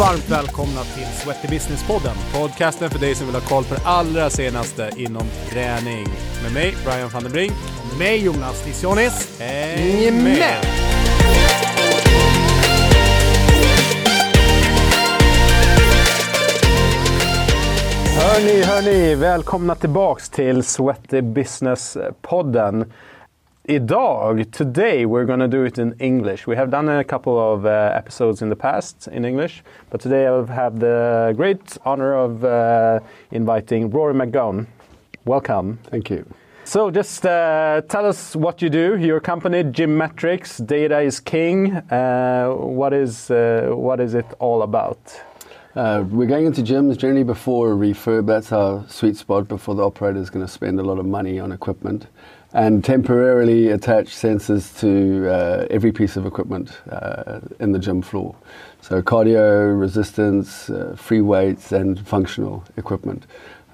Varmt välkomna till Sweaty Business-podden. Podcasten för dig som vill ha koll på det allra senaste inom träning. Med mig, Brian van den Brink. Och med mig, Jonas Lissionis. Häng med! Hörni, hörni, välkomna tillbaks till Sweaty Business-podden. Idag, today, we're going to do it in English. We have done a couple of uh, episodes in the past in English, but today I have the great honor of uh, inviting Rory McGowan. Welcome. Thank you. So, just uh, tell us what you do. Your company, Gymmetrics, Data is King. Uh, what is uh, what is it all about? Uh, we're going into gyms generally before a refurb. That's our sweet spot before the operator is going to spend a lot of money on equipment and temporarily attach sensors to uh, every piece of equipment uh, in the gym floor. So cardio, resistance, uh, free weights, and functional equipment.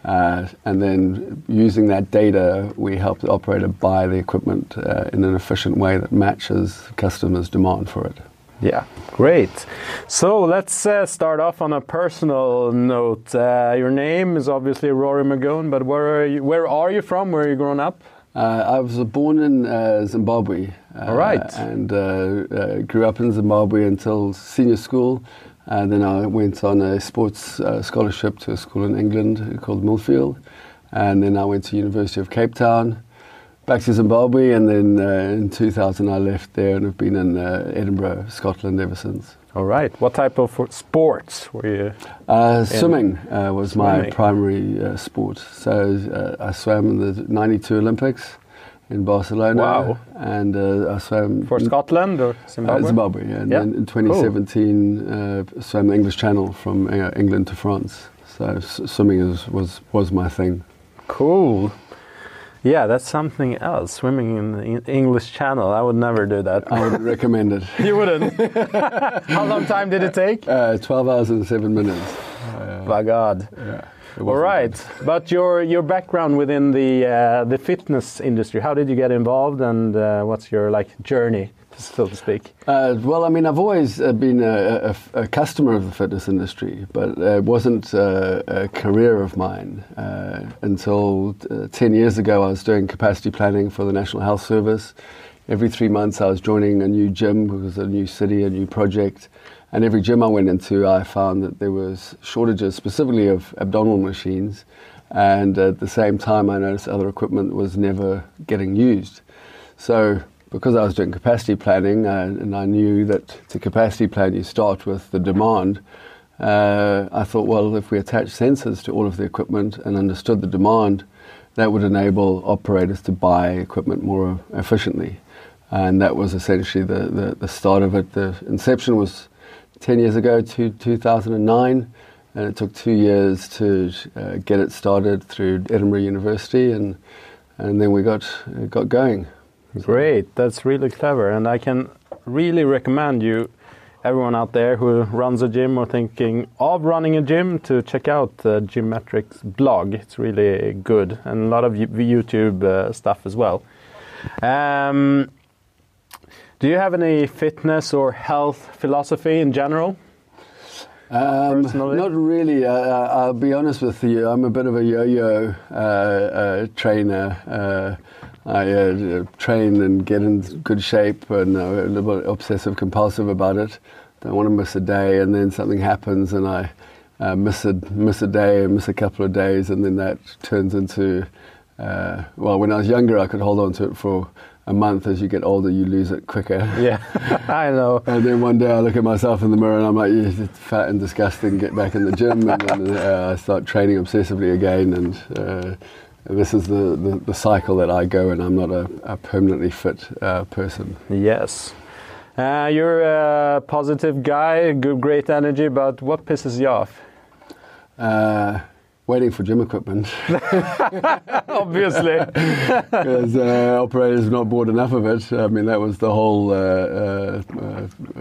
Uh, and then using that data, we help the operator buy the equipment uh, in an efficient way that matches customers' demand for it. Yeah, great. So let's uh, start off on a personal note. Uh, your name is obviously Rory McGowan, but where are you? Where are you from? Where are you grown up? Uh, I was born in uh, Zimbabwe. Uh, All right. And uh, uh, grew up in Zimbabwe until senior school. And then I went on a sports uh, scholarship to a school in England called Millfield. And then I went to University of Cape Town, back to Zimbabwe. And then in 2000 I left there and have been in Edinburgh, Scotland ever since. All right. What type of sports were you? Uh, swimming uh, was Swimming. my primary uh, sport. So I swam in the 92 Olympics in Barcelona. Wow. And I swam For Scotland or uh, Zimbabwe? Zimbabwe. yeah. And Yeah. then in 2017, uh, swam the English Channel from uh, England to France. So s- swimming is, was was my thing. Cool. Yeah, that's something else. Swimming in the English Channel. I would never do that. I would recommend it. you wouldn't. How long time did it take? Uh, 12 hours and seven minutes. By God. Yeah. it All right, but your your background within the uh, the fitness industry. How did you get involved, and uh, what's your like journey, so to speak? Uh, well, I mean, I've always uh, been a, a, a customer of the fitness industry, but it wasn't uh, a career of mine uh, until uh, 10 years ago. I was doing capacity planning for the National Health Service. Every three months, I was joining a new gym because a new city, a new project. And every gym I went into, I found that there was shortages, specifically of abdominal machines. And at the same time, I noticed other equipment was never getting used. So, because I was doing capacity planning uh, and I knew that to capacity plan you start with the demand, uh, I thought, well, if we attach sensors to all of the equipment and understood the demand, that would enable operators to buy equipment more efficiently. And that was essentially the, the, the start of it. The inception was 10 years ago, to 2009, and it took two years to uh, get it started through Edinburgh University, and, and then we got, uh, got going. Great, that's really clever, and I can really recommend you, everyone out there who runs a gym or thinking of running a gym, to check out the Gymmetrics blog. It's really good, and a lot of Yo- YouTube uh, stuff as well. Um, do you have any fitness or health philosophy in general? Um, Personally? not really. Uh, uh, I'll be honest with you. I'm a bit of a yo-yo uh, uh, trainer. I uh, train and get in good shape, and uh, a little bit obsessive compulsive about it. Don't want to miss a day, and then something happens, and I uh, miss a miss a day, and miss a couple of days, and then that turns into. Uh, well, when I was younger, I could hold on to it for a month. As you get older, you lose it quicker. Yeah, I know. And then one day I look at myself in the mirror and I'm like, you're fat and disgusting, get back in the gym. And then uh, I start training obsessively again. And uh, this is the, the, the cycle that I go in. I'm not a, a permanently fit uh, person. Yes. Uh, you're a positive guy, good, great energy, but what pisses you off? Uh, waiting for gym equipment Obviously. because uh, operators have not bought enough of it. I mean, that was the whole uh, uh, uh, uh,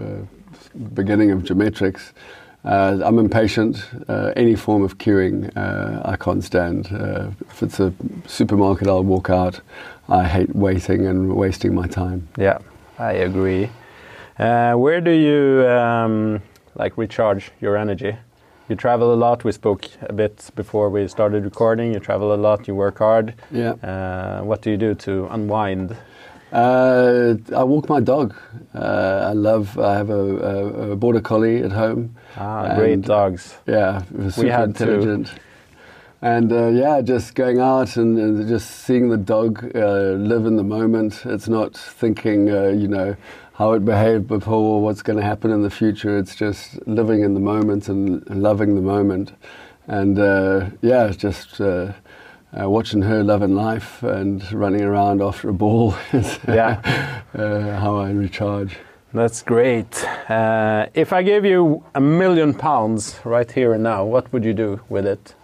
beginning of Gymmetrics. Uh, I'm impatient. Uh, any form of queuing, uh, I can't stand. Uh, if it's a supermarket, I'll walk out. I hate waiting and wasting my time. yeah, I agree. Uh, where do you um, like recharge your energy? You travel a lot. We spoke a bit before we started recording. You travel a lot. You work hard. Yeah. Uh, what do you do to unwind? Uh, I walk my dog. Uh, I love. I have a, a, a border collie at home. Ah, great dogs. Yeah, super had two. intelligent. And uh, yeah, just going out and, and just seeing the dog uh, live in the moment. It's not thinking, uh, you know, how it behaved before, what's going to happen in the future. It's just living in the moment and, loving the moment. And uh, yeah, it's just uh, watching her loving life and running around after a ball is Yeah. uh, how I recharge. That's great. Uh, if I gave you a million pounds right here and now, what would you do with it?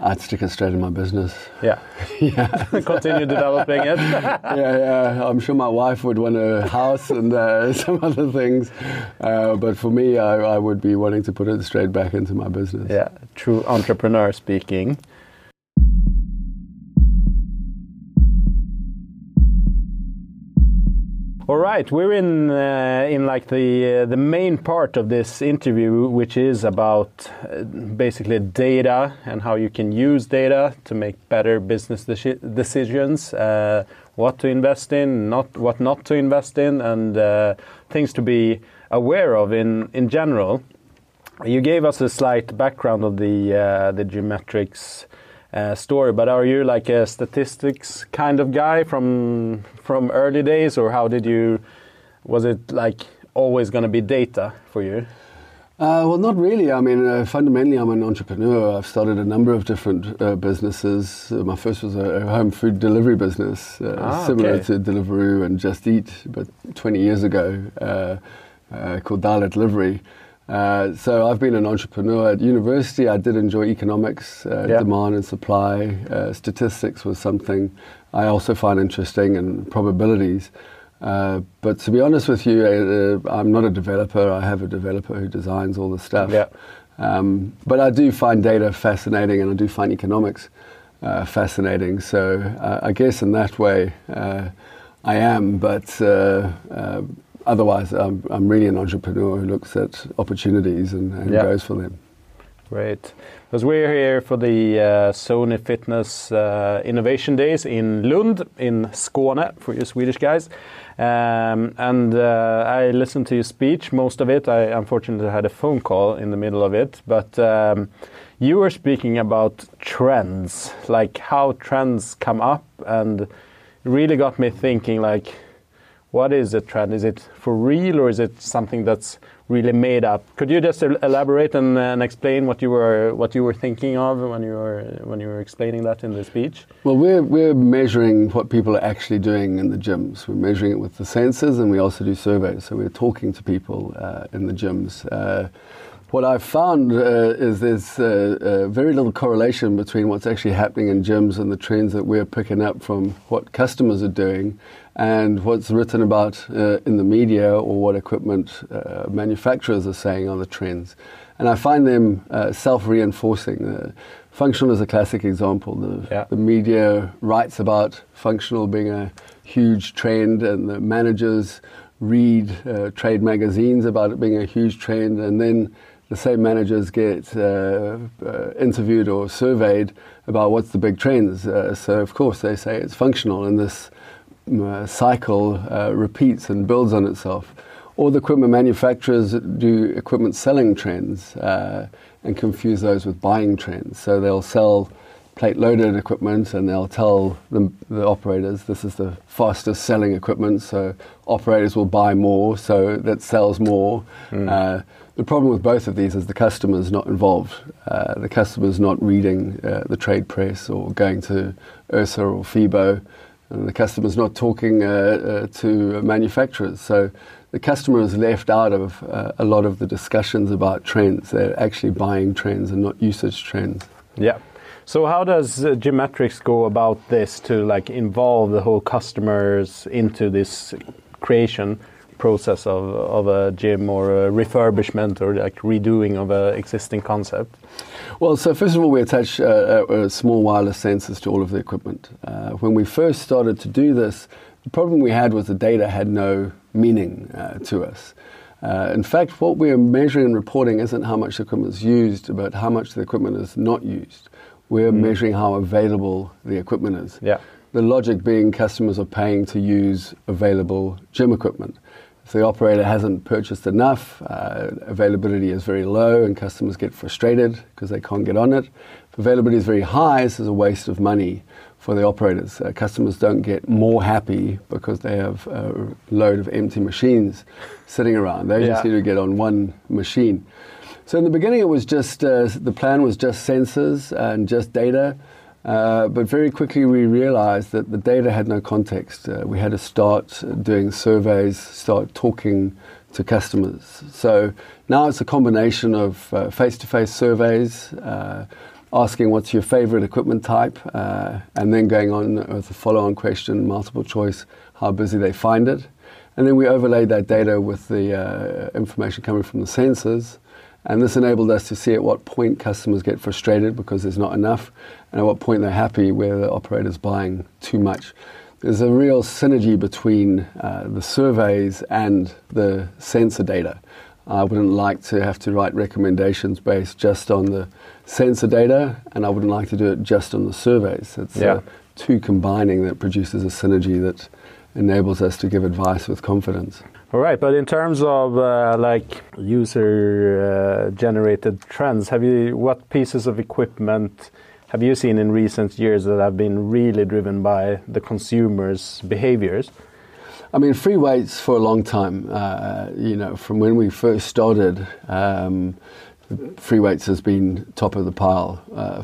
I'd stick it straight in my business. Yeah. Yeah. Continue developing it. yeah, yeah. I'm sure my wife would want a house and uh, some other things, uh, but for me, I, I would be wanting to put it straight back into my business. yeah, true entrepreneur speaking. All right, we're in uh, in like the uh, the main part of this interview, which is about uh, basically data and how you can use data to make better business deci- decisions, uh, what to invest in, not what not to invest in, and uh, things to be aware of in in general. You gave us a slight background of the uh, the Gymmetrics uh, story, but are you like a statistics kind of guy from from early days, or how did you? Was it like always going to be data for you? Uh, well, not really. I mean, uh, fundamentally, I'm an entrepreneur. I've started a number of different uh, businesses. Uh, my first was a, home food delivery business, uh, Ah, similar okay. to Deliveroo and Just Eat, but 20 years ago, uh, uh, called Dial Delivery. Uh, so I've been an entrepreneur at university. I did enjoy economics, uh, Yeah. demand and supply. Uh, statistics was something I also find interesting, and probabilities. Uh, but to be honest with you, uh, I'm not a developer. I have a developer who designs all the stuff. Yeah. Um, but I do find data fascinating, and I do find economics uh, fascinating. So I guess in that way, uh, I am. But uh, uh, otherwise, I'm, I'm really an entrepreneur who looks at opportunities and, and Yeah. goes for them. Great, because we're here for the uh, Sony Fitness uh, Innovation Days in Lund, in Skåne, for you Swedish guys. Um, and uh, I listened to your speech, most of it. I unfortunately had a phone call in the middle of it, but um, you were speaking about trends, like how trends come up, and really got me thinking, like, what is a trend? Is it for real or is it something that's really made up? Could you just elaborate and, and explain what you were what you were thinking of when you were when you were explaining that in the speech? Well, we're, we're measuring what people are actually doing in the gyms. We're measuring it with the sensors, and we also do surveys. So we're talking to people uh, in the gyms. Uh, what I've found uh, is there's uh, uh, very little correlation between what's actually happening in gyms and the trends that we're picking up from what customers are doing and what's written about uh, in the media or what equipment uh, manufacturers are saying are the trends. And I find them uh, self-reinforcing. Uh, functional is a classic example. The, Yeah. the media writes about functional being a huge trend, and the managers read uh, trade magazines about it being a huge trend, and then the same managers get uh, uh, interviewed or surveyed about what's the big trends. Uh, so, of course, they say it's functional, and this cycle uh, repeats and builds on itself. Or the equipment manufacturers do equipment selling trends uh, and confuse those with buying trends. So they'll sell plate loaded equipment and they'll tell the, the operators this is the fastest selling equipment, so operators will buy more, so that sells more. Uh, the problem with both of these is the customer's not involved. Uh, the customer's not reading uh, the trade press or going to IHRSA or FIBO. And the customer's not talking uh, uh, to manufacturers. So the customer is left out of uh, a lot of the discussions about trends. They're actually buying trends and not usage trends. Yeah. So how does uh, go about this to like involve the whole customers into this creation process of, of a gym or a refurbishment or like redoing of a existing concept? Well, so first of all, we attach uh, small wireless sensors to all of the equipment. Uh, when we first started to do this, the problem we had was the data had no meaning uh, to us. Uh, in fact, what we're measuring and reporting isn't how much the equipment is used, but how much the equipment is not used. We're measuring how available the equipment is. Yeah. The logic being customers are paying to use available gym equipment. If the operator hasn't purchased enough, uh, availability is very low and customers get frustrated because they can't get on it. If availability is very high, this is a waste of money for the operators. Uh, customers don't get more happy because they have a load of empty machines sitting around. They just need to get on one machine. So in the beginning, it was just uh, the plan was just sensors and just data. Uh, but very quickly, we realized that the data had no context. Uh, we had to start doing surveys, start talking to customers. So now it's a combination of face to face surveys, uh, asking what's your favorite equipment type, uh, and then going on with a follow on question, multiple choice, how busy they find it. And then we overlaid that data with the uh, information coming from the sensors. And this enabled us to see at what point customers get frustrated because there's not enough, and at what point they're happy where the operator's buying too much. There's a real synergy between uh, the surveys and the sensor data. I wouldn't like to have to write recommendations based just on the sensor data, and I wouldn't like to do it just on the surveys. It's Yeah. uh, two combining that produces a synergy that enables us to give advice with confidence. All right, but in terms of uh, like user uh, generated trends, have you what pieces of equipment have you seen in recent years that have been really driven by the consumers' behaviors? I mean, free weights for a long time. Uh, you know, from when we first started, um, free weights has been top of the pile uh,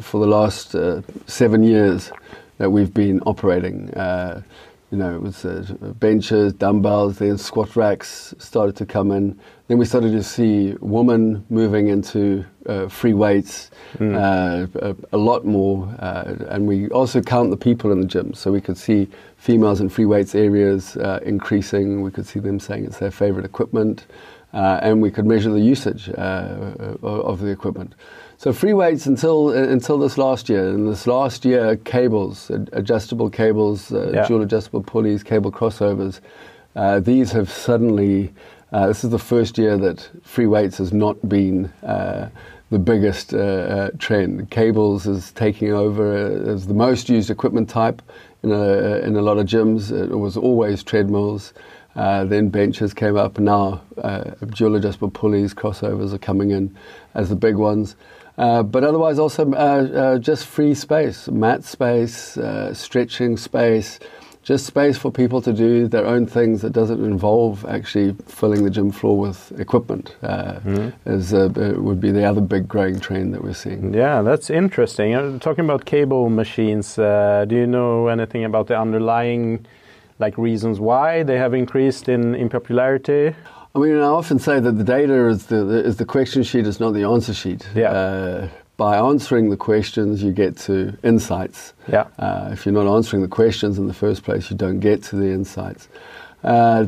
for the last uh, seven years that we've been operating. Uh, you know, it was uh, benches, dumbbells, then squat racks started to come in. Then we started to see women moving into uh, free weights uh, a, a lot more, uh, and we also count the people in the gym, so we could see females in free weights areas uh, increasing. We could see them saying it's their favorite equipment, uh, and we could measure the usage uh, of the equipment. So free weights until until this last year. In this last year, cables, adjustable cables, uh, Yeah. dual adjustable pulleys, cable crossovers. Uh, these have suddenly. Uh, this is the first year that free weights has not been uh, the biggest uh, uh, trend. Cables is taking over uh, as the most used equipment type in a, in a lot of gyms. It was always treadmills. Uh, then benches came up. Now uh, dual adjustable pulleys, crossovers are coming in as the big ones. Uh, but otherwise, also uh, uh, just free space, mat space, uh, stretching space, just space for people to do their own things that doesn't involve actually filling the gym floor with equipment. Uh, is uh, uh, would be the other big growing trend that we're seeing. Yeah, that's interesting. Uh, talking about cable machines, uh, do you know anything about the underlying like reasons why they have increased in, in popularity? I mean, I often say that the data is the, is the question sheet, is not the answer sheet. Yeah. By answering the questions, you get to insights. Yeah. Uh, if you're not answering the questions in the first place, you don't get to the insights. Uh,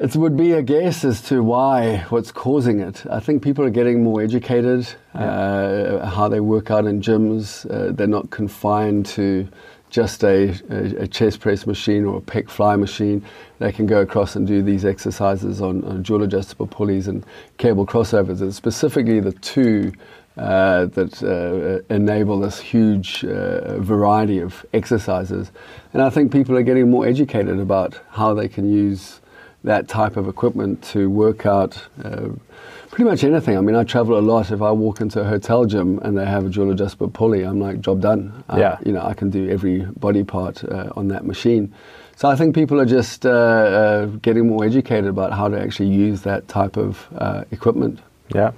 it would be a guess as to why, what's causing it. I think people are getting more educated, uh, how they work out in gyms. Uh, they're not confined to just a, a, a chest press machine or a pec fly machine. They can go across and do these exercises on, on dual adjustable pulleys and cable crossovers. And specifically the two uh, that uh, enable this huge uh, variety of exercises. And I think people are getting more educated about how they can use that type of equipment to work out uh, pretty much anything. I mean, I travel a lot. If I walk into a hotel gym and they have a dual adjustable pulley, I'm like, job done. Uh, Yeah. you know, I can do every body part uh, on that machine. So I think people are just uh, uh, getting more educated about how to actually use that type of uh, equipment. Yeah,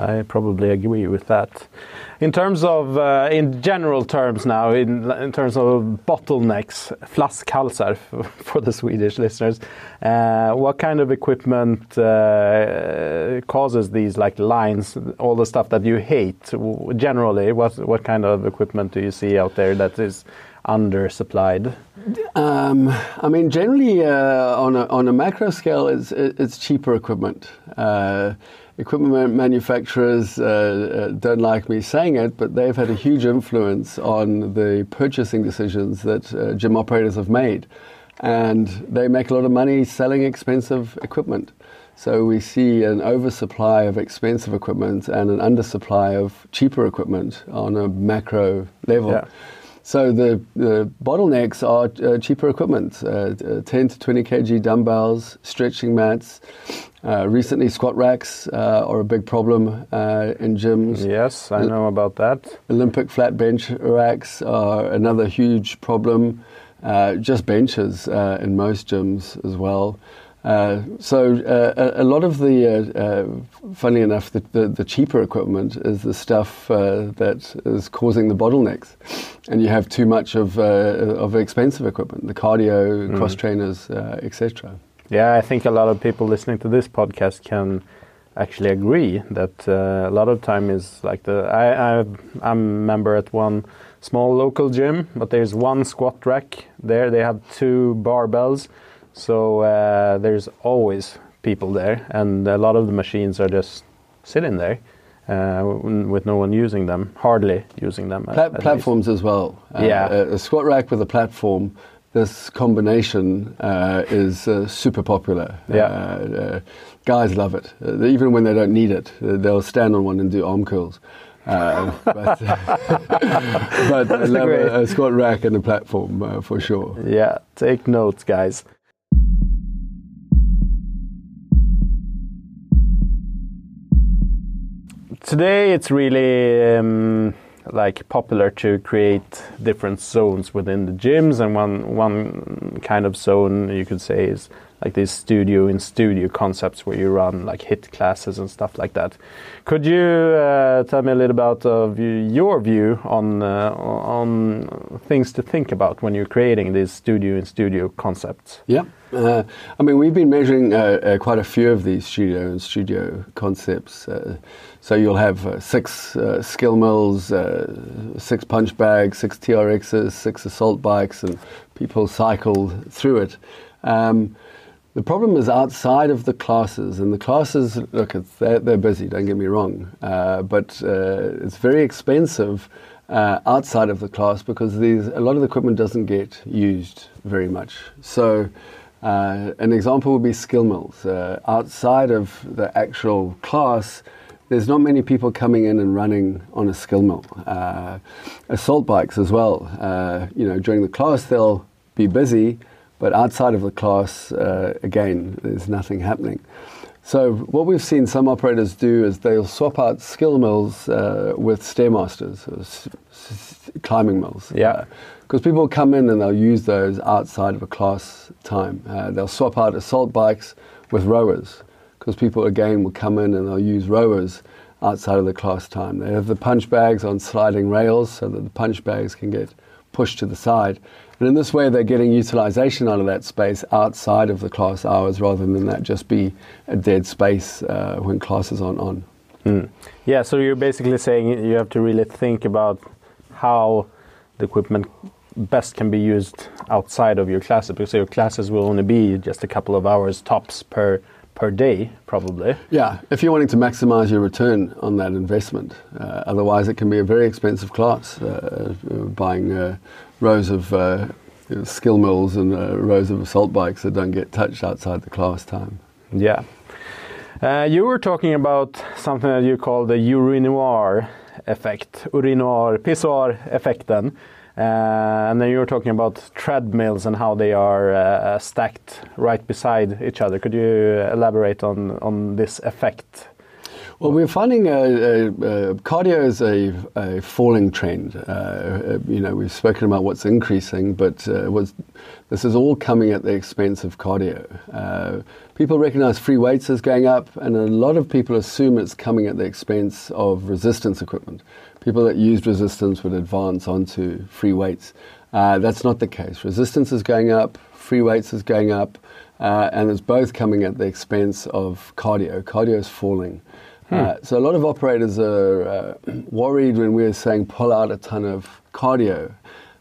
I probably agree with that. In terms of, uh, in general terms now, in, in terms of bottlenecks, flaskhalsar for the Swedish listeners, uh, what kind of equipment uh, causes these like lines, all the stuff that you hate? Generally, what what kind of equipment do you see out there that is undersupplied? Um, I mean, generally, uh, on, a, on a macro scale, it's, it's cheaper equipment. Uh, equipment manufacturers uh, uh, don't like me saying it, but they've had a huge influence on the purchasing decisions that uh, gym operators have made. and they make a lot of money selling expensive equipment. So we see an oversupply of expensive equipment and an undersupply of cheaper equipment on a macro level. Yeah. So the, the bottlenecks are uh, cheaper equipment, uh, uh, 10 to 20 kg dumbbells, stretching mats. Uh, recently, squat racks uh, are a big problem uh, in gyms. Yes, I know about that. Olympic flat bench racks are another huge problem. Uh, just benches uh, in most gyms as well. Uh, so uh, a, a lot of the, uh, uh, funny enough, the, the, the cheaper equipment is the stuff uh, that is causing the bottlenecks, and you have too much of uh, of expensive equipment, the cardio, cross trainers, uh, etc. Yeah, I think a lot of people listening to this podcast can actually agree that uh, a lot of time is like the I, I I'm a member at one small local gym, but there's one squat rack there. They have two barbells, so uh, there's always people there, and a lot of the machines are just sitting there. Uh, with no one using them, hardly using them. at- Pla- at least. platforms as well. Uh, Yeah. a, a squat rack with a platform. This combination uh, is uh, super popular. Yeah. Uh, uh, guys love it. Uh, even when they don't need it, uh, they'll stand on one and do arm curls. Uh, but but they love great. a, a squat rack and a platform uh, for sure. Yeah, take notes, guys. Today, it's really um, like popular to create different zones within the gyms, and one one kind of zone you could say is like these studio in studio concepts where you run like HIIT classes and stuff like that. Could you uh, tell me a little about you- your view on uh, on things to think about when you're creating these studio in studio concepts? Yeah. Uh, I mean, we've been measuring uh, uh, quite a few of these studio and studio concepts. So you'll have uh, six uh, skill mills, uh, six punch bags, six TRXs, six assault bikes, and people cycle through it. Um, the problem is outside of the classes, and the classes, look, they're, they're busy, don't get me wrong, uh, but uh, it's very expensive uh, outside of the class because these, a lot of the equipment doesn't get used very much. So, an example would be skill mills. Outside of the actual class, there's not many people coming in and running on a skill mill. Uh, assault bikes as well. Uh, you know, during the class they'll be busy, but outside of the class, uh, again, there's nothing happening. So what we've seen some operators do is they'll swap out skill mills uh, with stairmasters, or s- s- climbing mills. Yeah. Because people come in and they'll use those outside of a class time. Uh, they'll swap out assault bikes with rowers. Because people again will come in and they'll use rowers outside of the class time. They have the punch bags on sliding rails so that the punch bags can get pushed to the side. And in this way, they're getting utilization out of that space outside of the class hours rather than that just be a dead space uh, when classes aren't on. Yeah, so you're basically saying you have to really think about how the equipment best can be used outside of your classes because your classes will only be just a couple of hours tops per per day probably. Yeah, if you're wanting to maximize your return on that investment. Uh, otherwise, it can be a very expensive class, uh, uh, buying uh, rows of uh, you know, skill mills and uh, rows of assault bikes that don't get touched outside the class time. Yeah. Uh, you were talking about something that you call the urinoir effect, urinoir, pissoir effekten. Uh, and then you were talking about treadmills and how they are uh, stacked right beside each other. Could you elaborate on, on this effect? Well, we're finding uh, uh, cardio is a, a falling trend. Uh, uh, you know, we've spoken about what's increasing, but what's, this is all coming at the expense of cardio. People recognize free weights as going up, and a lot of people assume it's coming at the expense of resistance equipment. People that used resistance would advance onto free weights. Uh, that's not the case. Resistance is going up, free weights is going up, uh, and it's both coming at the expense of cardio. Cardio is falling. Uh, so a lot of operators are uh, worried when we're saying pull out a ton of cardio.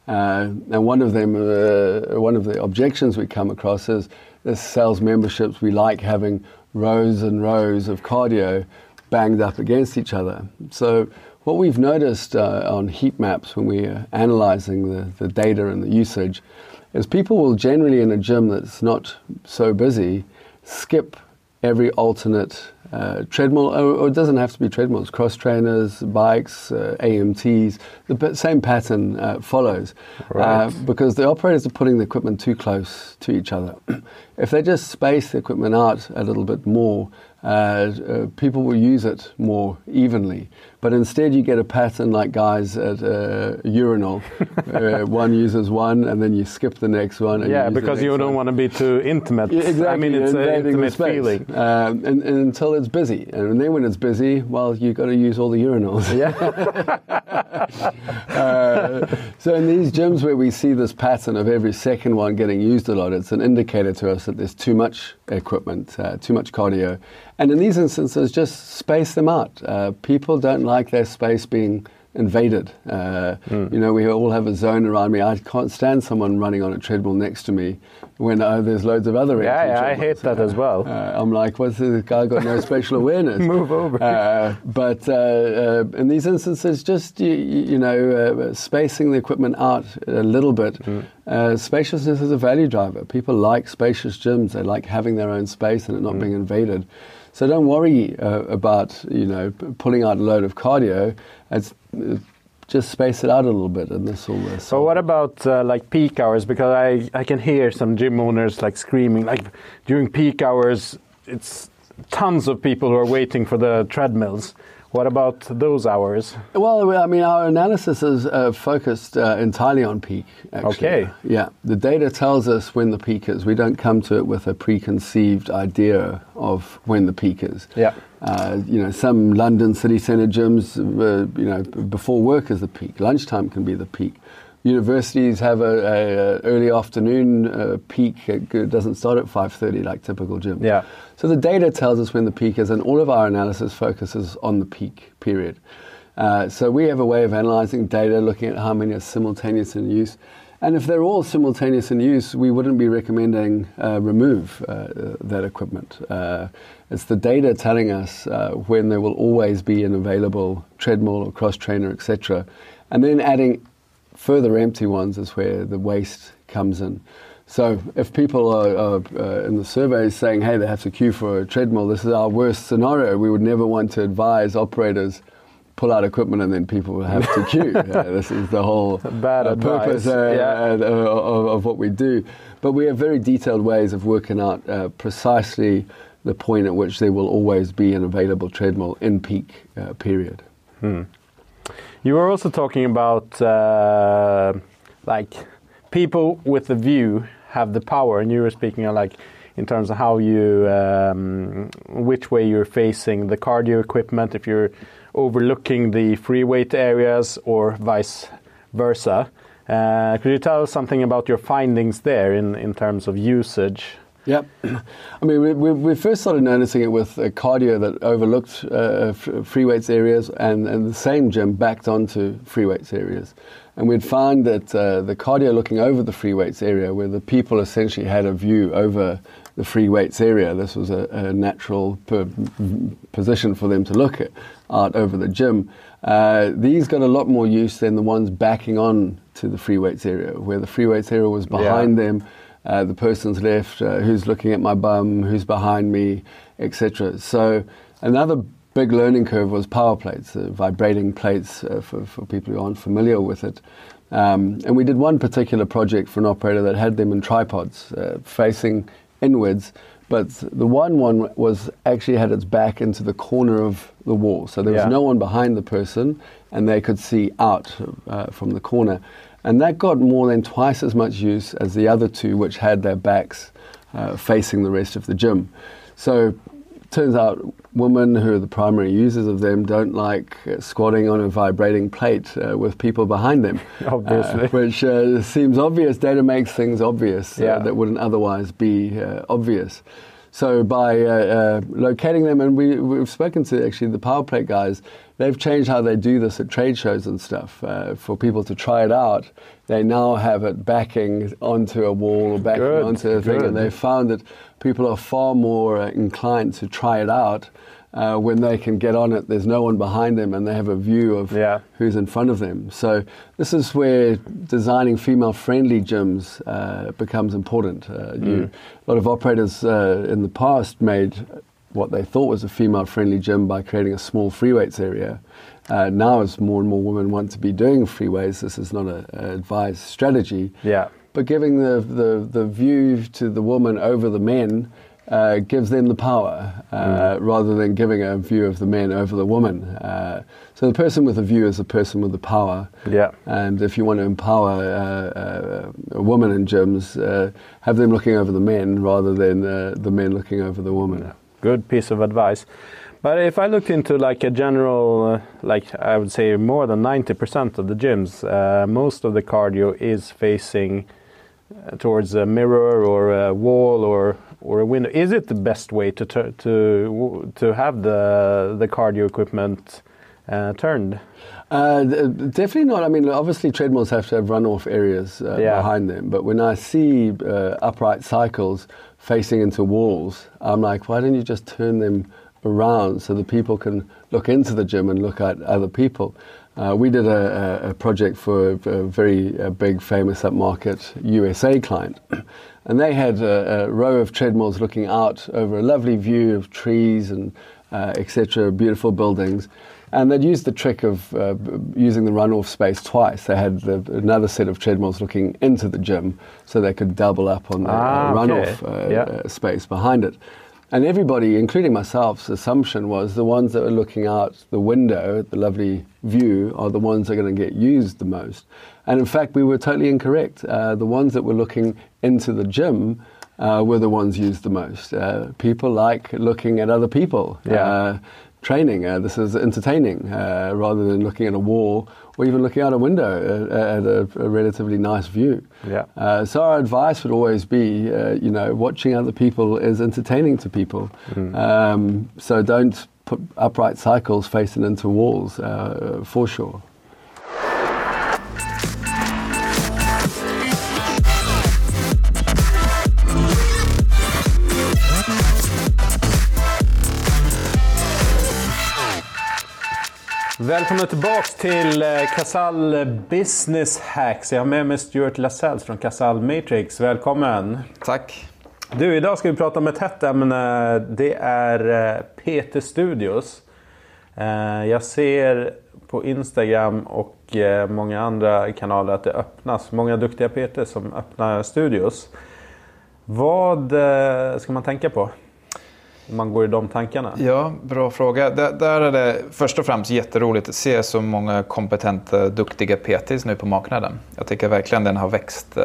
Uh, and one of them, uh, one of the objections we come across is this sales memberships. We like having rows and rows of cardio banged up against each other. So what we've noticed uh, on heat maps when we're analyzing the, the data and the usage is people will generally in a gym that's not so busy skip every alternate uh, treadmill, or, or, it doesn't have to be treadmills, cross trainers, bikes, uh, AMTs, the same pattern uh, follows. Right. Uh, because the operators are putting the equipment too close to each other. if they just space the equipment out a little bit more, uh, uh, people will use it more evenly. But instead, you get a pattern like guys at a urinal. uh, one uses one, and then you skip the next one. yeah, you because you don't one. want to be too intimate. Yeah, exactly. I mean, it's an intimate feeling. Um, and, and until it's busy. And then when it's busy, well, you've got to use all the urinals. Yeah. Uh, so in these gyms where we see this pattern of every second one getting used a lot, it's an indicator to us that there's too much equipment, uh, too much cardio. And in these instances, just space them out. Uh, people don't like their space being invaded. Uh, Hmm. You know, we all have a zone around me. I can't stand someone running on a treadmill next to me when uh, there's loads of other Yeah, yeah, I hate that as well. Uh, I'm like, what's this guy got no spatial awareness? Move over. Uh, but uh, uh, in these instances, just you, you know, uh, spacing the equipment out a little bit. Mm. Uh, spaciousness is a value driver. People like spacious gyms. They like having their own space and it not Mm. being invaded. So don't worry uh, about you know pulling out a load of cardio. It's, uh, just space it out a little bit, and this will. Uh, So what about uh, like peak hours? Because I, I can hear some gym owners like screaming like during peak hours, it's tons of people who are waiting for the treadmills. What about those hours? Well, I mean, our analysis is uh, focused uh, entirely on peak. Actually. Okay. Yeah, the data tells us when the peak is. We don't come to it with a preconceived idea of when the peak is. Yeah. Uh, you know, some London city centre gyms, uh, you know, before work is the peak. Lunchtime can be the peak. Universities have a, a, a early afternoon uh, peak. It doesn't start at 5:30 like typical gyms. Yeah. So the data tells us when the peak is, and all of our analysis focuses on the peak period. Uh, so we have a way of analyzing data, looking at how many are simultaneous in use. And if they're all simultaneous in use, we wouldn't be recommending uh, remove uh, uh, that equipment. Uh, it's the data telling us uh, when there will always be an available treadmill or cross trainer, etc. And then adding further empty ones is where the waste comes in. So if people are, are uh, in the surveys saying, hey, they have to queue for a treadmill, this is our worst scenario. We would never want to advise operators pull out equipment and then people will have to queue. This is the whole Bad uh, advice, purpose uh, yeah. uh, of, of what we do. But we have very detailed ways of working out uh, precisely the point at which there will always be an available treadmill in peak uh, period. You were also talking about uh, like people with the view have the power, and you were speaking of like in terms of how you um, which way you're facing the cardio equipment, if you're overlooking the free weight areas or vice versa. Uh, could you tell us something about your findings there in, in terms of usage? Yep. I mean, we, we, we first started noticing it with uh, cardio that overlooked uh, f- free weights areas, and, and the same gym backed onto free weights areas. And we'd found that uh, the cardio looking over the free weights area, where the people essentially had a view over the free weights area, this was a, a natural per, position for them to look at out over the gym. Uh, these got a lot more use than the ones backing on to the free weights area, where the free weights area was behind them uh, the person's left, uh, who's looking at my bum, who's behind me, etc. So another big learning curve was power plates, uh, vibrating plates uh, for, for people who aren't familiar with it. Um, and we did one particular project for an operator that had them in tripods uh, facing inwards, but the one one was actually had its back into the corner of the wall. So there was Yeah. no one behind the person, and they could see out uh, from the corner. And that got more than twice as much use as the other two, which had their backs uh, facing the rest of the gym. So turns out women who are the primary users of them don't like uh, squatting on a vibrating plate uh, with people behind them. Obviously. Uh, which uh, seems obvious. Data makes things obvious uh, Yeah. that wouldn't otherwise be uh, obvious. So by uh, uh, locating them, and we, we've spoken to actually the power plate guys, they've changed how they do this at trade shows and stuff uh, for people to try it out. They now have it backing onto a wall or backing Good, onto a thing, good. and they found that people are far more uh, inclined to try it out uh, when they can get on it, there's no one behind them and they have a view of Yeah. who's in front of them. So this is where designing female-friendly gyms uh, becomes important. Uh, you, a lot of operators uh, in the past made what they thought was a female-friendly gym by creating a small free weights area. Uh, now, as more and more women want to be doing free weights, this is not a, a advised strategy. Yeah. But giving the, the, the view to the woman over the men uh, gives them the power uh, rather than giving a view of the men over the woman. Uh, so the person with the view is the person with the power. Yeah. And if you want to empower uh, uh, a woman in gyms, uh, have them looking over the men rather than uh, the men looking over the woman. Good piece of advice. But if I look into like a general, like I would say more than 90% of the gyms, uh, most of the cardio is facing towards a mirror or a wall or or a window. Is it the best way to to to have the the cardio equipment uh, turned? Uh, definitely not. I mean, obviously treadmills have to have runoff areas uh, Yeah. behind them. But when I see uh, upright cycles facing into walls, I'm like, why don't you just turn them around so the people can look into the gym and look at other people? Uh, we did a, a, a project for a, a very uh, big, famous upmarket USA client, and they had a, a row of treadmills looking out over a lovely view of trees and uh, etc., beautiful buildings. And they'd used the trick of uh, using the runoff space twice. They had the, another set of treadmills looking into the gym so they could double up on the Ah, uh, okay. runoff uh, Yeah. uh, space behind it. And everybody, including myself's assumption was the ones that were looking out the window at the lovely view are the ones that are going to get used the most. And in fact, we were totally incorrect. Uh, the ones that were looking into the gym uh, were the ones used the most. Uh, people like looking at other people. Yeah. Uh, training. Uh, this is entertaining uh, rather than looking at a wall or even looking out a window uh, at a, a relatively nice view. Yeah. Uh, so our advice would always be, uh, you know, watching other people is entertaining to people. Um, so don't put upright cycles facing into walls uh, for sure. Välkomna tillbaks till eh, Casall Business Hacks. Jag har med mig Stuart Lasells från Casall Matrix. Välkommen! Tack. Du, idag ska vi prata om ett hett ämne. Det är eh, PT Studios. Eh, Jag ser på Instagram och många andra kanaler att det öppnas många duktiga PT som öppnar studios. Vad ska man tänka på? Om man går i de tankarna. Ja, bra fråga. Där, där är det först och främst jätteroligt att se så många kompetenta, duktiga PTs nu på marknaden. Jag tycker verkligen den har växt uh,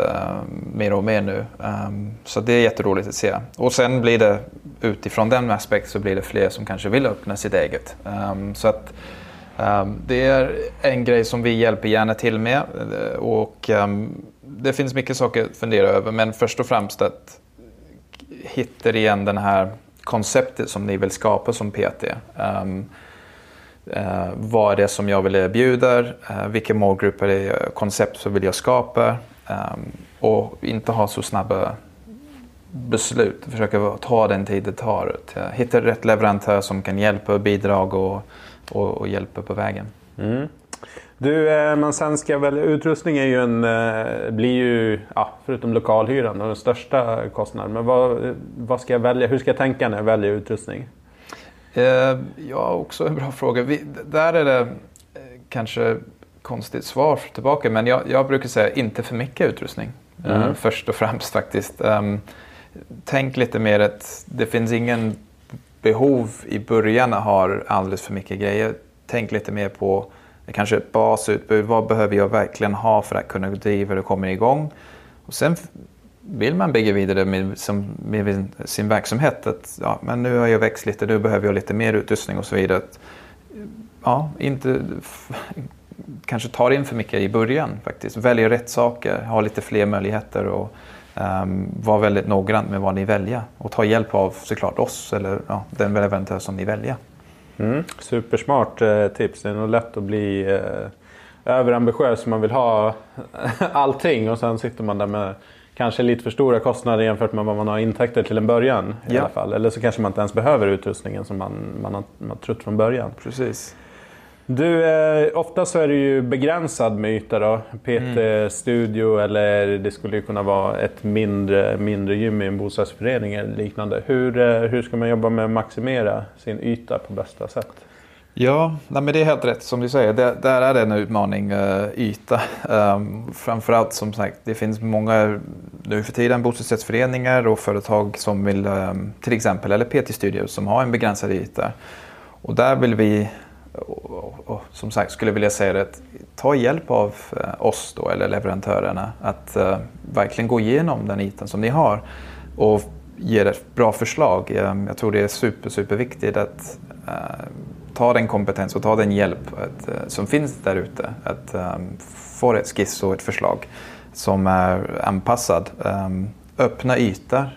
mer och mer nu. Um, så det är jätteroligt att se. Och sen blir det utifrån den aspekten så blir det fler som kanske vill öppna sitt eget. Um, så att um, det är en grej som vi hjälper gärna till med. Eh, och det finns mycket saker att fundera över. Men först och främst att hitta igen den här konceptet som ni vill skapa som PT. Um, ehm, uh, eh, vad är det som jag vill erbjuda? Uh, vilka målgrupper, och koncept vill jag skapa? Um, och inte ha så snabba beslut. Försöka ta den tid det tar. Eh, hitta rätt leverantör som kan hjälpa, bidrag och, och, och hjälpa på vägen. Mm. Du, eh, man sen ska välja utrustning är ju en, eh, blir ju, ja, förutom lokalhyran, den största kostnaden. Men vad, vad ska jag välja? Hur ska jag tänka när jag väljer utrustning? Eh, ja, också en bra fråga. Vi, där är det kanske konstigt svar tillbaka, men jag, jag brukar säga inte för mycket utrustning. Eh, först och främst faktiskt. Ehm, tänk lite mer att det finns ingen behov i början att ha alldeles för mycket grejer. Tänk lite mer på kanske ett basutbud. Vad behöver jag verkligen ha för att kunna driva det och komma igång? Och sen vill man bygga vidare med, som, med sin verksamhet. Att, ja, men nu har jag växt lite, nu behöver jag lite mer utrustning och så vidare. Att, ja, inte kanske tar in för mycket i början faktiskt. Välj rätt saker, ha lite fler möjligheter och um, var väldigt noggrann med vad ni väljer. Och ta hjälp av såklart oss eller ja, den leverantör som ni väljer. Mm. Supersmart eh, tips. Det är nog lätt att bli eh, överambitiös. Man vill ha allting och sen sitter man där med kanske lite för stora kostnader jämfört med vad man har intäkter till en början. i Ja. alla fall. Eller så kanske man inte ens behöver utrustningen som man, man, har, man har trott från början. Precis. Du, eh, ofta så är det ju begränsad med yta då. PT-studio eller det skulle ju kunna vara ett mindre, mindre gym i en bostadsförening eller liknande. Hur, eh, hur ska man jobba med att maximera sin yta på bästa sätt? Ja, nej, men det är helt rätt som du säger. Det, där är det en utmaning, uh, yta. Um, framförallt som sagt, det finns många nu för tiden bostadsrättsföreningar och företag som vill, um, till exempel, eller PT-studios som har en begränsad yta. Och där vill vi, och, och, och, som sagt skulle vilja säga det, att ta hjälp av eh, oss då, eller leverantörerna att uh, verkligen gå igenom den iten som ni har och ge ett bra förslag. Um, jag tror det är super, super viktigt att uh, ta den kompetens och ta den hjälp att, uh, som finns där ute. Att um, få ett skiss och ett förslag som är anpassad. Um, öppna ytor,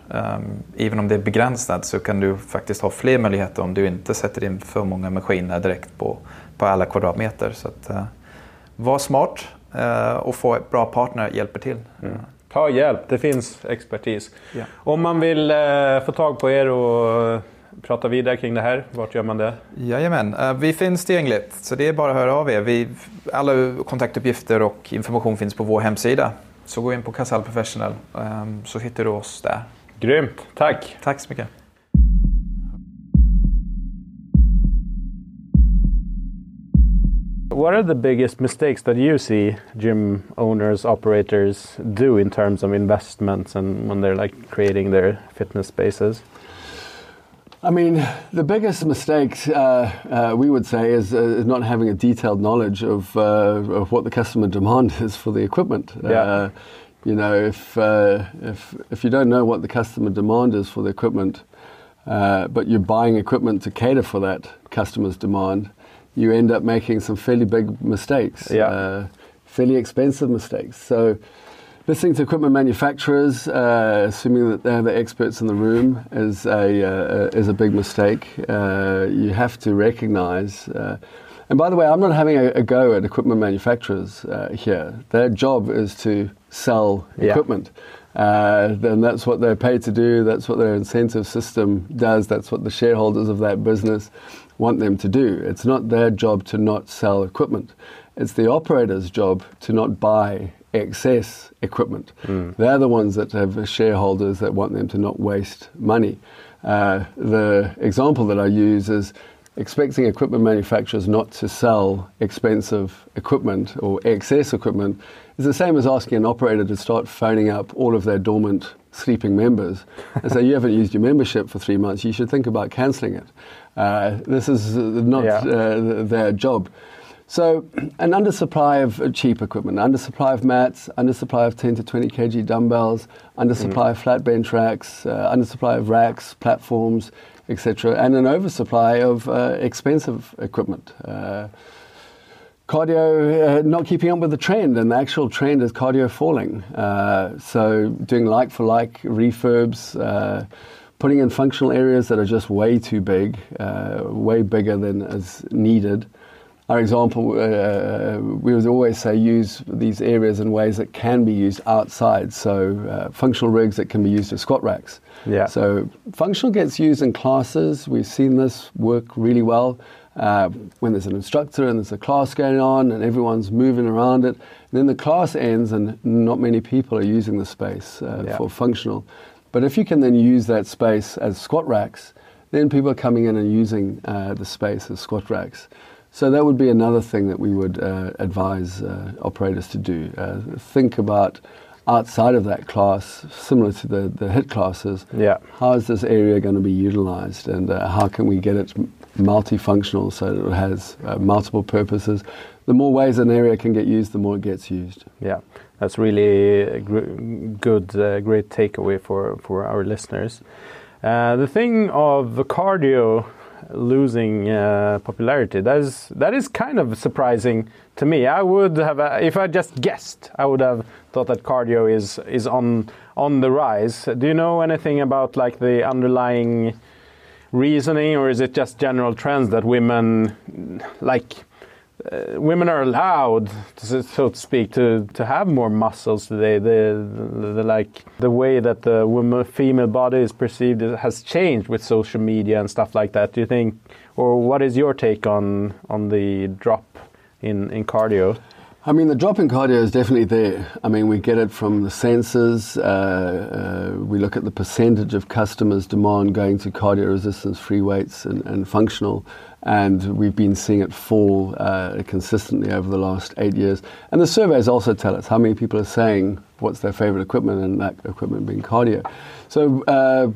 även om det är begränsat så kan du faktiskt ha fler möjligheter om du inte sätter in för många maskiner direkt på, på alla kvadratmeter. Så att, uh, var smart uh, och få ett bra partner hjälper till. Mm. Ta hjälp, det finns expertis. Ja. Om man vill eh, få tag på er och prata vidare kring det här, vart gör man det? Jajamän, vi finns tillgängligt så det är bara att höra av er. Vi, alla kontaktuppgifter och information finns på vår hemsida. Så gå in på Casal Professional um, så hittar du oss där. Grymt, tack! Tack så mycket. What are the biggest mistakes that you see gym owners, operators do in terms of investments and when they're like creating their fitness spaces? I mean, the biggest mistake uh, uh, we would say is, uh, is not having a detailed knowledge of, uh, of what the customer demand is for the equipment. Yeah. Uh, you know, if, uh, if, if you don't know what the customer demand is for the equipment, but you're buying equipment to cater for that customer's demand, you end up making some fairly big mistakes, Yeah. fairly expensive mistakes. So, Listening to equipment manufacturers, uh, assuming that they're the experts in the room, is a uh, is a big mistake. Uh, you have to recognise. uh, and by the way, I'm not having a, a go at equipment manufacturers uh, here. Their job is to sell Yeah. equipment. Uh, then that's what they're paid to do. That's what their incentive system does. That's what the shareholders of that business want them to do. It's not their job to not sell equipment. It's the operator's job to not buy excess equipment. They're the ones that have shareholders that want them to not waste money. Uh, the example that I use is expecting equipment manufacturers not to sell expensive equipment or excess equipment is the same as asking an operator to start phoning up all of their dormant sleeping members and say, You haven't used your membership for three months, you should think about cancelling it. Uh, this is not Yeah. uh, their job. So, an undersupply of uh, cheap equipment, undersupply of mats, undersupply of 10 to 20 kg dumbbells, undersupply of flat bench racks, uh, undersupply of racks, platforms, etc., and an oversupply of uh, expensive equipment. Uh, cardio uh, not keeping up with the trend, and the actual trend is cardio falling. Uh, so doing like for like refurbs, putting in functional areas that are just way too big, uh, way bigger than is needed. Our example, uh, we would always say use these areas in ways that can be used outside. So uh, functional rigs that can be used as squat racks. Yeah. So functional gets used in classes. We've seen this work really well uh, when there's an instructor and there's a class going on and everyone's moving around it. And then the class ends and not many people are using the space uh, Yeah. for functional. But if you can then use that space as squat racks, then people are coming in and using uh, the space as squat racks. So that would be another thing that we would uh, advise uh, operators to do. Uh, think about outside of that class, similar to the, the HIIT classes, Yeah. how is this area going to be utilized and uh, how can we get it multifunctional so that it has uh, multiple purposes? The more ways an area can get used, the more it gets used. Yeah, that's really good, uh, great takeaway for, for our listeners. Uh, the thing of the cardio losing uh, popularity that is that is kind of surprising to me. I would have, uh, if I just guessed, I would have thought that cardio is is on on the rise. Do you know anything about like the underlying reasoning, or is it just general trends that women like? Uh, women are allowed, so to speak, to, to have more muscles today. The, the, the like the way that the woman female body is perceived has changed with social media and stuff like that. Do you think, or what is your take on on the drop in in cardio? I mean, the drop in cardio is definitely there. I mean, we get it from the sensors. Uh, uh, we look at the percentage of customers' demand going to cardio resistance free weights and, and functional and we've been seeing it fall uh, consistently over the last eight years. And the surveys also tell us how many people are saying what's their favorite equipment, and that equipment being cardio. So, uh,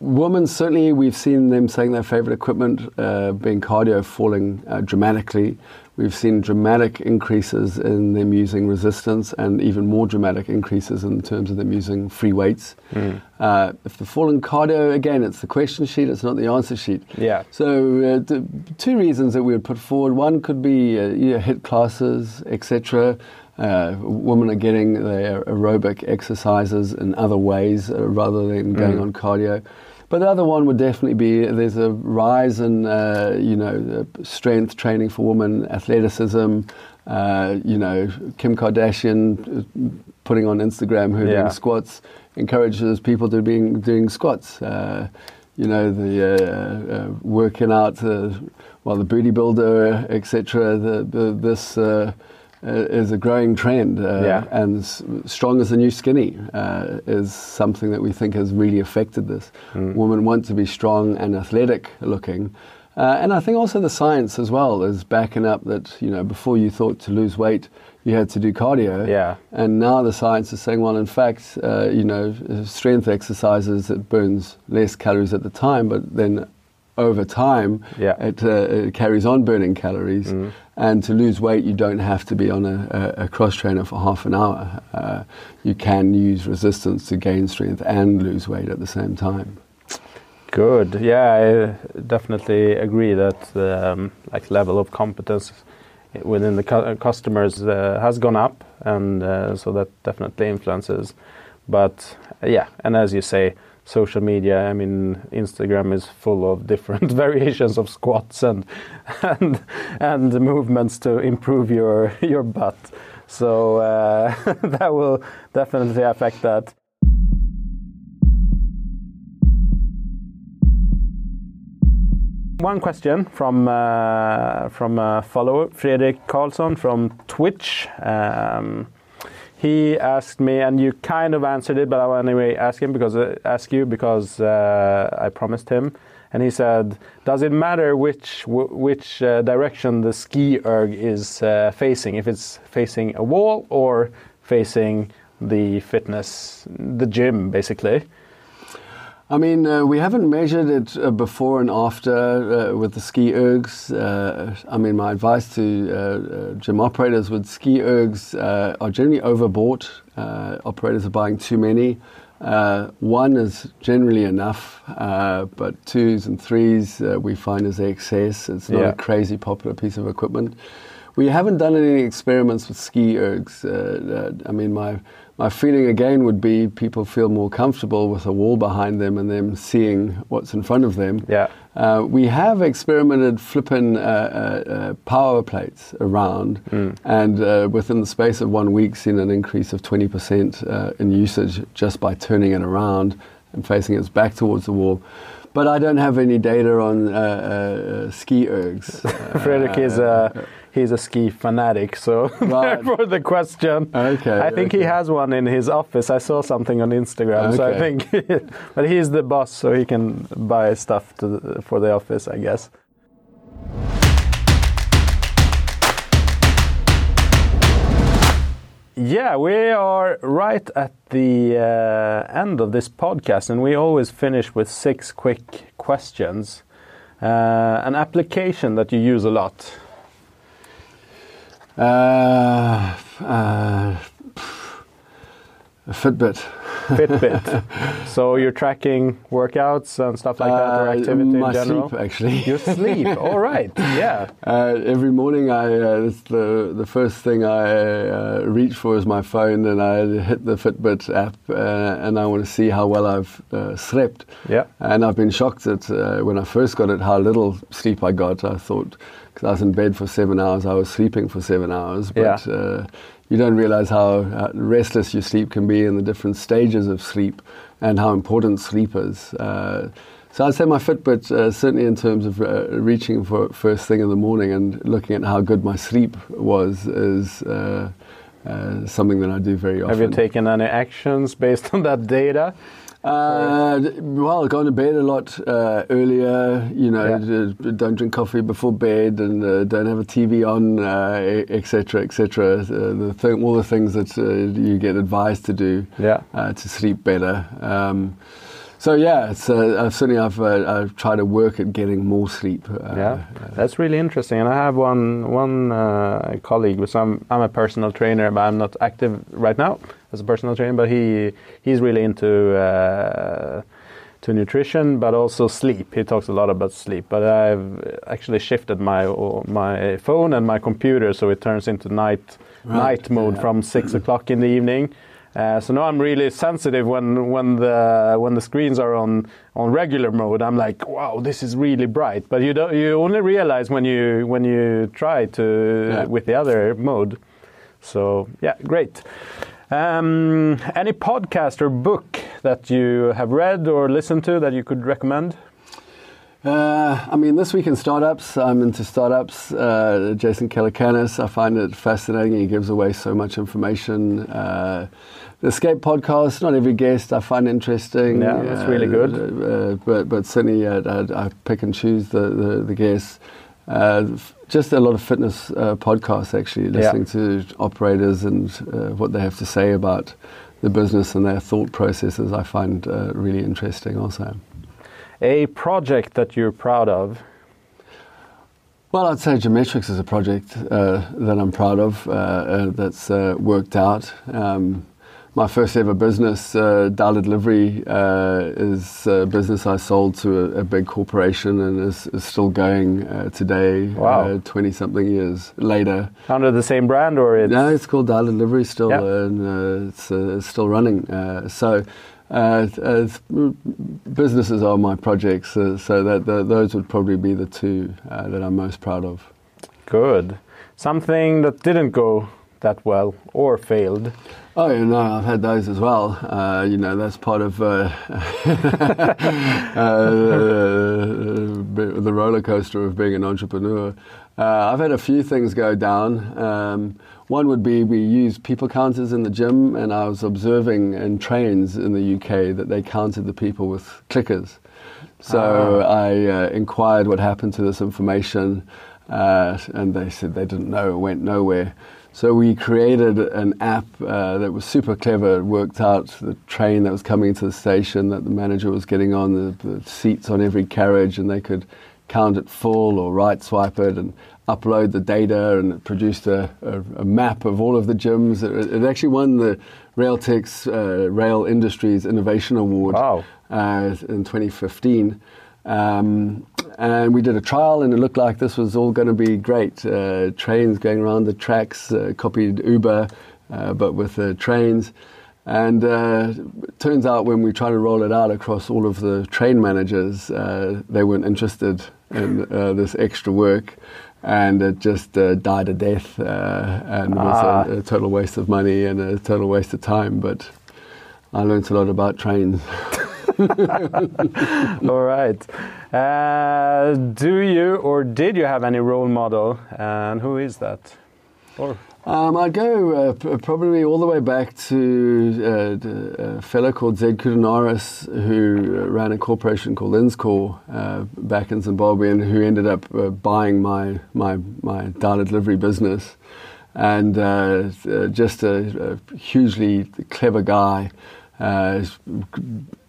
women certainly we've seen them saying their favorite equipment uh, being cardio falling uh, dramatically. We've seen dramatic increases in them using resistance and even more dramatic increases in terms of them using free weights. Mm. Uh, if the fall in cardio, again, it's the question sheet, it's not the answer sheet. Yeah. So, uh, two reasons that we would put forward one could be uh, you know, HIIT classes, etc. Uh, women are getting their aerobic exercises in other ways uh, rather than going mm. on cardio. But the other one would definitely be there's a rise in uh, you know strength training for women, athleticism. Uh, you know, Kim Kardashian uh, putting on Instagram her yeah. doing squats encourages people to be doing squats. Uh, you know, the uh, uh, working out, well, the booty builder, etc. The, the, this uh, is a growing trend. Uh, yeah. And strong as the new skinny uh, is something that we think has really affected this. Mm. Women want to be strong and athletic looking. Uh, and I think also the science as well is backing up that, you know, before you thought to lose weight, you had to do cardio. Yeah. And now the science is saying, well, in fact, uh, you know, strength exercises, it burns less calories at the time, but then over time, yeah. it, uh, it, carries on burning calories. Mm. And to lose weight, you don't have to be on a, a, a cross trainer for half an hour. Uh, you can use resistance to gain strength and lose weight at the same time. Good. Yeah, I definitely agree that um, like level of competence within the cu customers uh, has gone up, and uh, so that definitely influences. But yeah, and as you say, social media. I mean, Instagram is full of different variations of squats and and and movements to improve your your butt. So uh, that will definitely affect that. One question from uh, from a follower, Fredrik Karlsson from Twitch. Um, he asked me, and you kind of answered it, but I will anyway ask him because uh, ask you because uh, I promised him. And he said, "Does it matter which which uh, direction the ski erg is uh, facing? If it's facing a wall or facing the fitness, the gym, basically?" I mean, uh, we haven't measured it uh, before and after uh, with the ski ergs. Uh, I mean, my advice to uh, uh, gym operators with ski ergs are generally overbought. operators are buying too many. one is generally enough, but twos and threes we find is excess. It's not yeah. a crazy popular piece of equipment. We haven't done any experiments with ski ergs. I mean, my my feeling again would be people feel more comfortable with a wall behind them and them seeing what's in front of them. Yeah. Uh, we have experimented flipping uh, uh, uh power plates around, mm. and uh, within the space of one week, seen an increase of 20% uh, in usage just by turning it around and facing its back towards the wall. But I don't have any data on ski ergs. Fredrik is he's a ski fanatic, so right. for the question. Okay. I think okay. he has one in his office. I saw something on Instagram, okay. so I think. but he's the boss, so he can buy stuff the, for the office, I guess. Yeah, we are right at the uh, end of this podcast, and we always finish with six quick questions. Uh, an application that you use a lot. Uh, uh, Fitbit. Fitbit. so you're tracking workouts and stuff like that, or uh, activity my in general. sleep, actually. Your sleep. All right. Yeah. Uh, every morning, I uh, the the first thing I uh, reach for is my phone, and I hit the Fitbit app, uh, and I want to see how well I've uh, slept. Yeah. And I've been shocked at when I first got it how little sleep I got. I thought because I was in bed for seven hours, I was sleeping for seven hours. But Yeah. uh, you don't realize how restless your sleep can be and the different stages of sleep and how important sleep is. Uh, so I'd say my Fitbit, uh, certainly in terms of uh, reaching for first thing in the morning and looking at how good my sleep was, is uh, uh, something that I do very often. Have you taken any actions based on that data? Uh, well, going to bed a lot uh, earlier. You know, Yeah. don't drink coffee before bed, and uh, don't have a TV on, etc., uh, etc. Et uh, the thing, all the things that uh, you get advised to do Yeah. uh, to sleep better. Um, so yeah, it's, uh, certainly I've, uh, I've tried to work at getting more sleep. Uh, yeah, that's really interesting. And I have one one uh, colleague. With some, I'm a personal trainer, but I'm not active right now as a personal trainer. But he he's really into uh, to nutrition, but also sleep. He talks a lot about sleep. But I've actually shifted my my phone and my computer so it turns into night Right, night mode yeah. from six o'clock in the evening. Uh, so now I'm really sensitive when when the when the screens are on on regular mode. I'm like, wow, this is really bright. But you don't you only realize when you when you try to Yeah. with the other mode. So yeah, great. Um, any podcast or book that you have read or listened to that you could recommend? Uh, I mean, this week in startups, I'm into startups. Uh, Jason Calacanis, I find it fascinating. He gives away so much information. Uh, the Escape podcast, not every guest I find interesting. Yeah, that's really good. Uh, uh, but but certainly, uh, I, I pick and choose the the, the guests. Uh, just a lot of fitness uh, podcasts, actually, Yeah. listening to operators and uh, what they have to say about the business and their thought processes. I find uh, really interesting, also. A project that you're proud of? Well, I'd say Gymmetrics is a project uh, that I'm proud of, uh, uh, that's uh, worked out. Um, my first ever business, uh, Dollar Delivery, uh, is a business I sold to a, a big corporation and is, is still going uh, today, Wow. 20 something years later. Under the same brand or it's No, it's called Dollar Delivery still, Yeah. and uh, it's, uh, it's still running. Uh, so, uh, uh, businesses are my projects, uh, so that the, those would probably be the two uh, that I'm most proud of. good? Something that didn't go that well or failed? Oh, yeah, no, I've had those as well. Uh, you know, that's part of uh, uh, the roller coaster of being an entrepreneur. Uh, I've had a few things go down. Um, one would be we use people counters in the gym, and I was observing in trains in the UK that they counted the people with clickers. So I uh, inquired what happened to this information, uh, and they said they didn't know, it went nowhere. So we created an app uh, that was super clever. It worked out the train that was coming to the station that the manager was getting on, the, the seats on every carriage, and they could count it full or right swipe it and upload the data, and it produced a, a, a map of all of the gyms. It, it actually won the Railtex uh, Rail Industries Innovation Award Wow. uh, in 2015. Um, and we did a trial, and it looked like this was all going to be great. Uh, trains going around the tracks, uh, copied Uber, uh, but with uh, trains. And uh, it turns out when we tried to roll it out across all of the train managers, uh, they weren't interested in uh, this extra work. And it just uh, died a death uh, and was a, a total waste of money and a total waste of time. But I learned a lot about trains. All right. Uh, do you or did you have any role model, and who is that? Or Um, I'd go uh, probably all the way back to uh, a fellow called Zed Koudounaris, who uh, ran a corporation called Innscor uh, back in Zimbabwe, and who ended up uh, buying my my my data delivery business, and uh, just a, a hugely clever guy. Uh,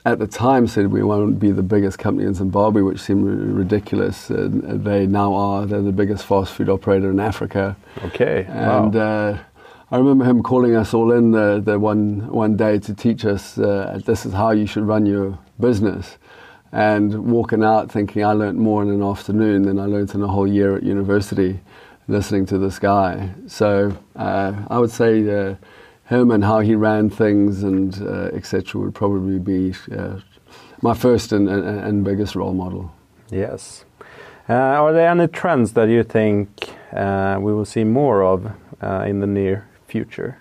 at the time said we want to be the biggest company in Zimbabwe, which seemed r- ridiculous. Uh, they now are. They're the biggest fast food operator in Africa. okay, And wow. uh, I remember him calling us all in the, the one one day to teach us uh, this is how you should run your business, and walking out thinking I learnt more in an afternoon than I learnt in a whole year at university, listening to this guy. So uh, I would say. Him and how he ran things and uh, etc. would probably be uh, my first and, and, and biggest role model. yes. Uh, are there any trends that you think uh, we will see more of uh, in the near future?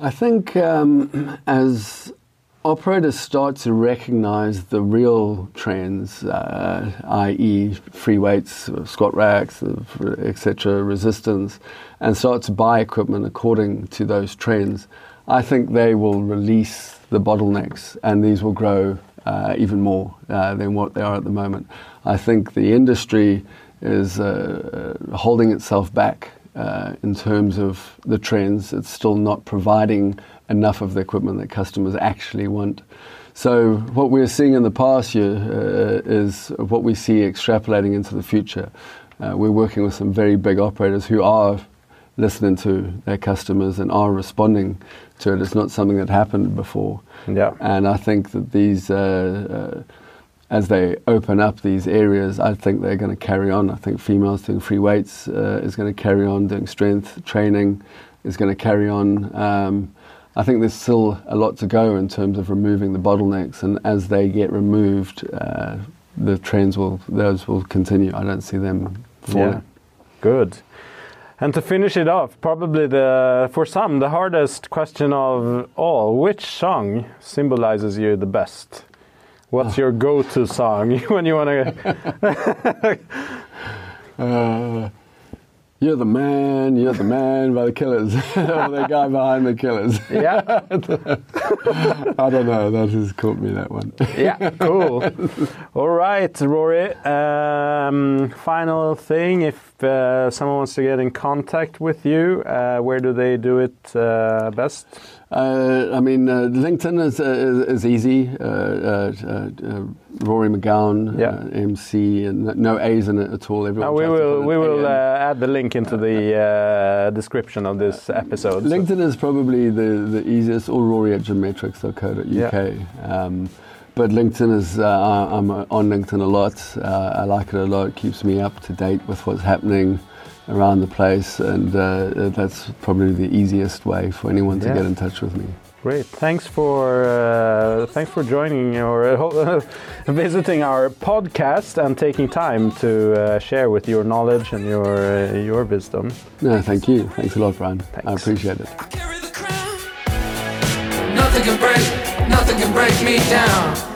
I think um, as operators start to recognize the real trends, uh, i.e., free weights, squat racks, etc., resistance, and start to buy equipment according to those trends, I think they will release the bottlenecks and these will grow uh, even more uh, than what they are at the moment. I think the industry is uh, holding itself back uh, in terms of the trends. It's still not providing enough of the equipment that customers actually want. So what we're seeing in the past year uh, is what we see extrapolating into the future. Uh, we're working with some very big operators who are listening to their customers and are responding to it. It's not something that happened before. Yeah. And I think that these, uh, uh, as they open up these areas, I think they're going to carry on. I think females doing free weights uh, is going to carry on, doing strength training is going to carry on. Um, I think there's still a lot to go in terms of removing the bottlenecks, and as they get removed, uh, the trends will those will continue. I don't see them falling. Yeah. Good. And to finish it off, probably the for some the hardest question of all: which song symbolizes you the best? What's your go-to song when you want to? uh, you're the man, you're the man by the Killers. the guy behind the Killers. Yeah. I don't know. That has caught me, that one. yeah, cool. All right, Rory. Um, final thing if uh, someone wants to get in contact with you, uh, where do they do it uh, best? Uh, I mean, uh, LinkedIn is, uh, is, is easy. Uh, uh, uh, Rory McGowan, Yeah. MC, and no A's in it at all. Everyone we will we will uh, add the link into the uh, description of this episode. so- LinkedIn is probably the, the easiest, or Rory at gymmetrics.co.uk. Um, but LinkedIn is, uh, I- I'm on LinkedIn a lot. Uh, I like it a lot. It keeps me up to date with what's happening around the place, and uh, that's probably the easiest way for anyone to Yeah. get in touch with me. Great. Thanks for uh, thanks for joining or uh, visiting our podcast and taking time to uh, share with your knowledge and your uh, your wisdom. No, thank you. Thanks a lot, Brian. I appreciate it. I carry the crown. Nothing can break, nothing can break me down.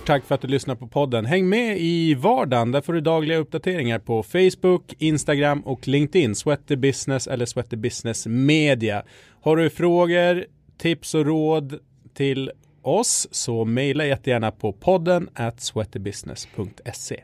Stort tack för att du lyssnar på podden. Häng med i vardagen. Där får du dagliga uppdateringar på Facebook, Instagram och LinkedIn. Sweaty Business eller Sweaty Business Media. Har du frågor, tips och råd till oss så mejla jättegärna på podden at sweatybusiness.se.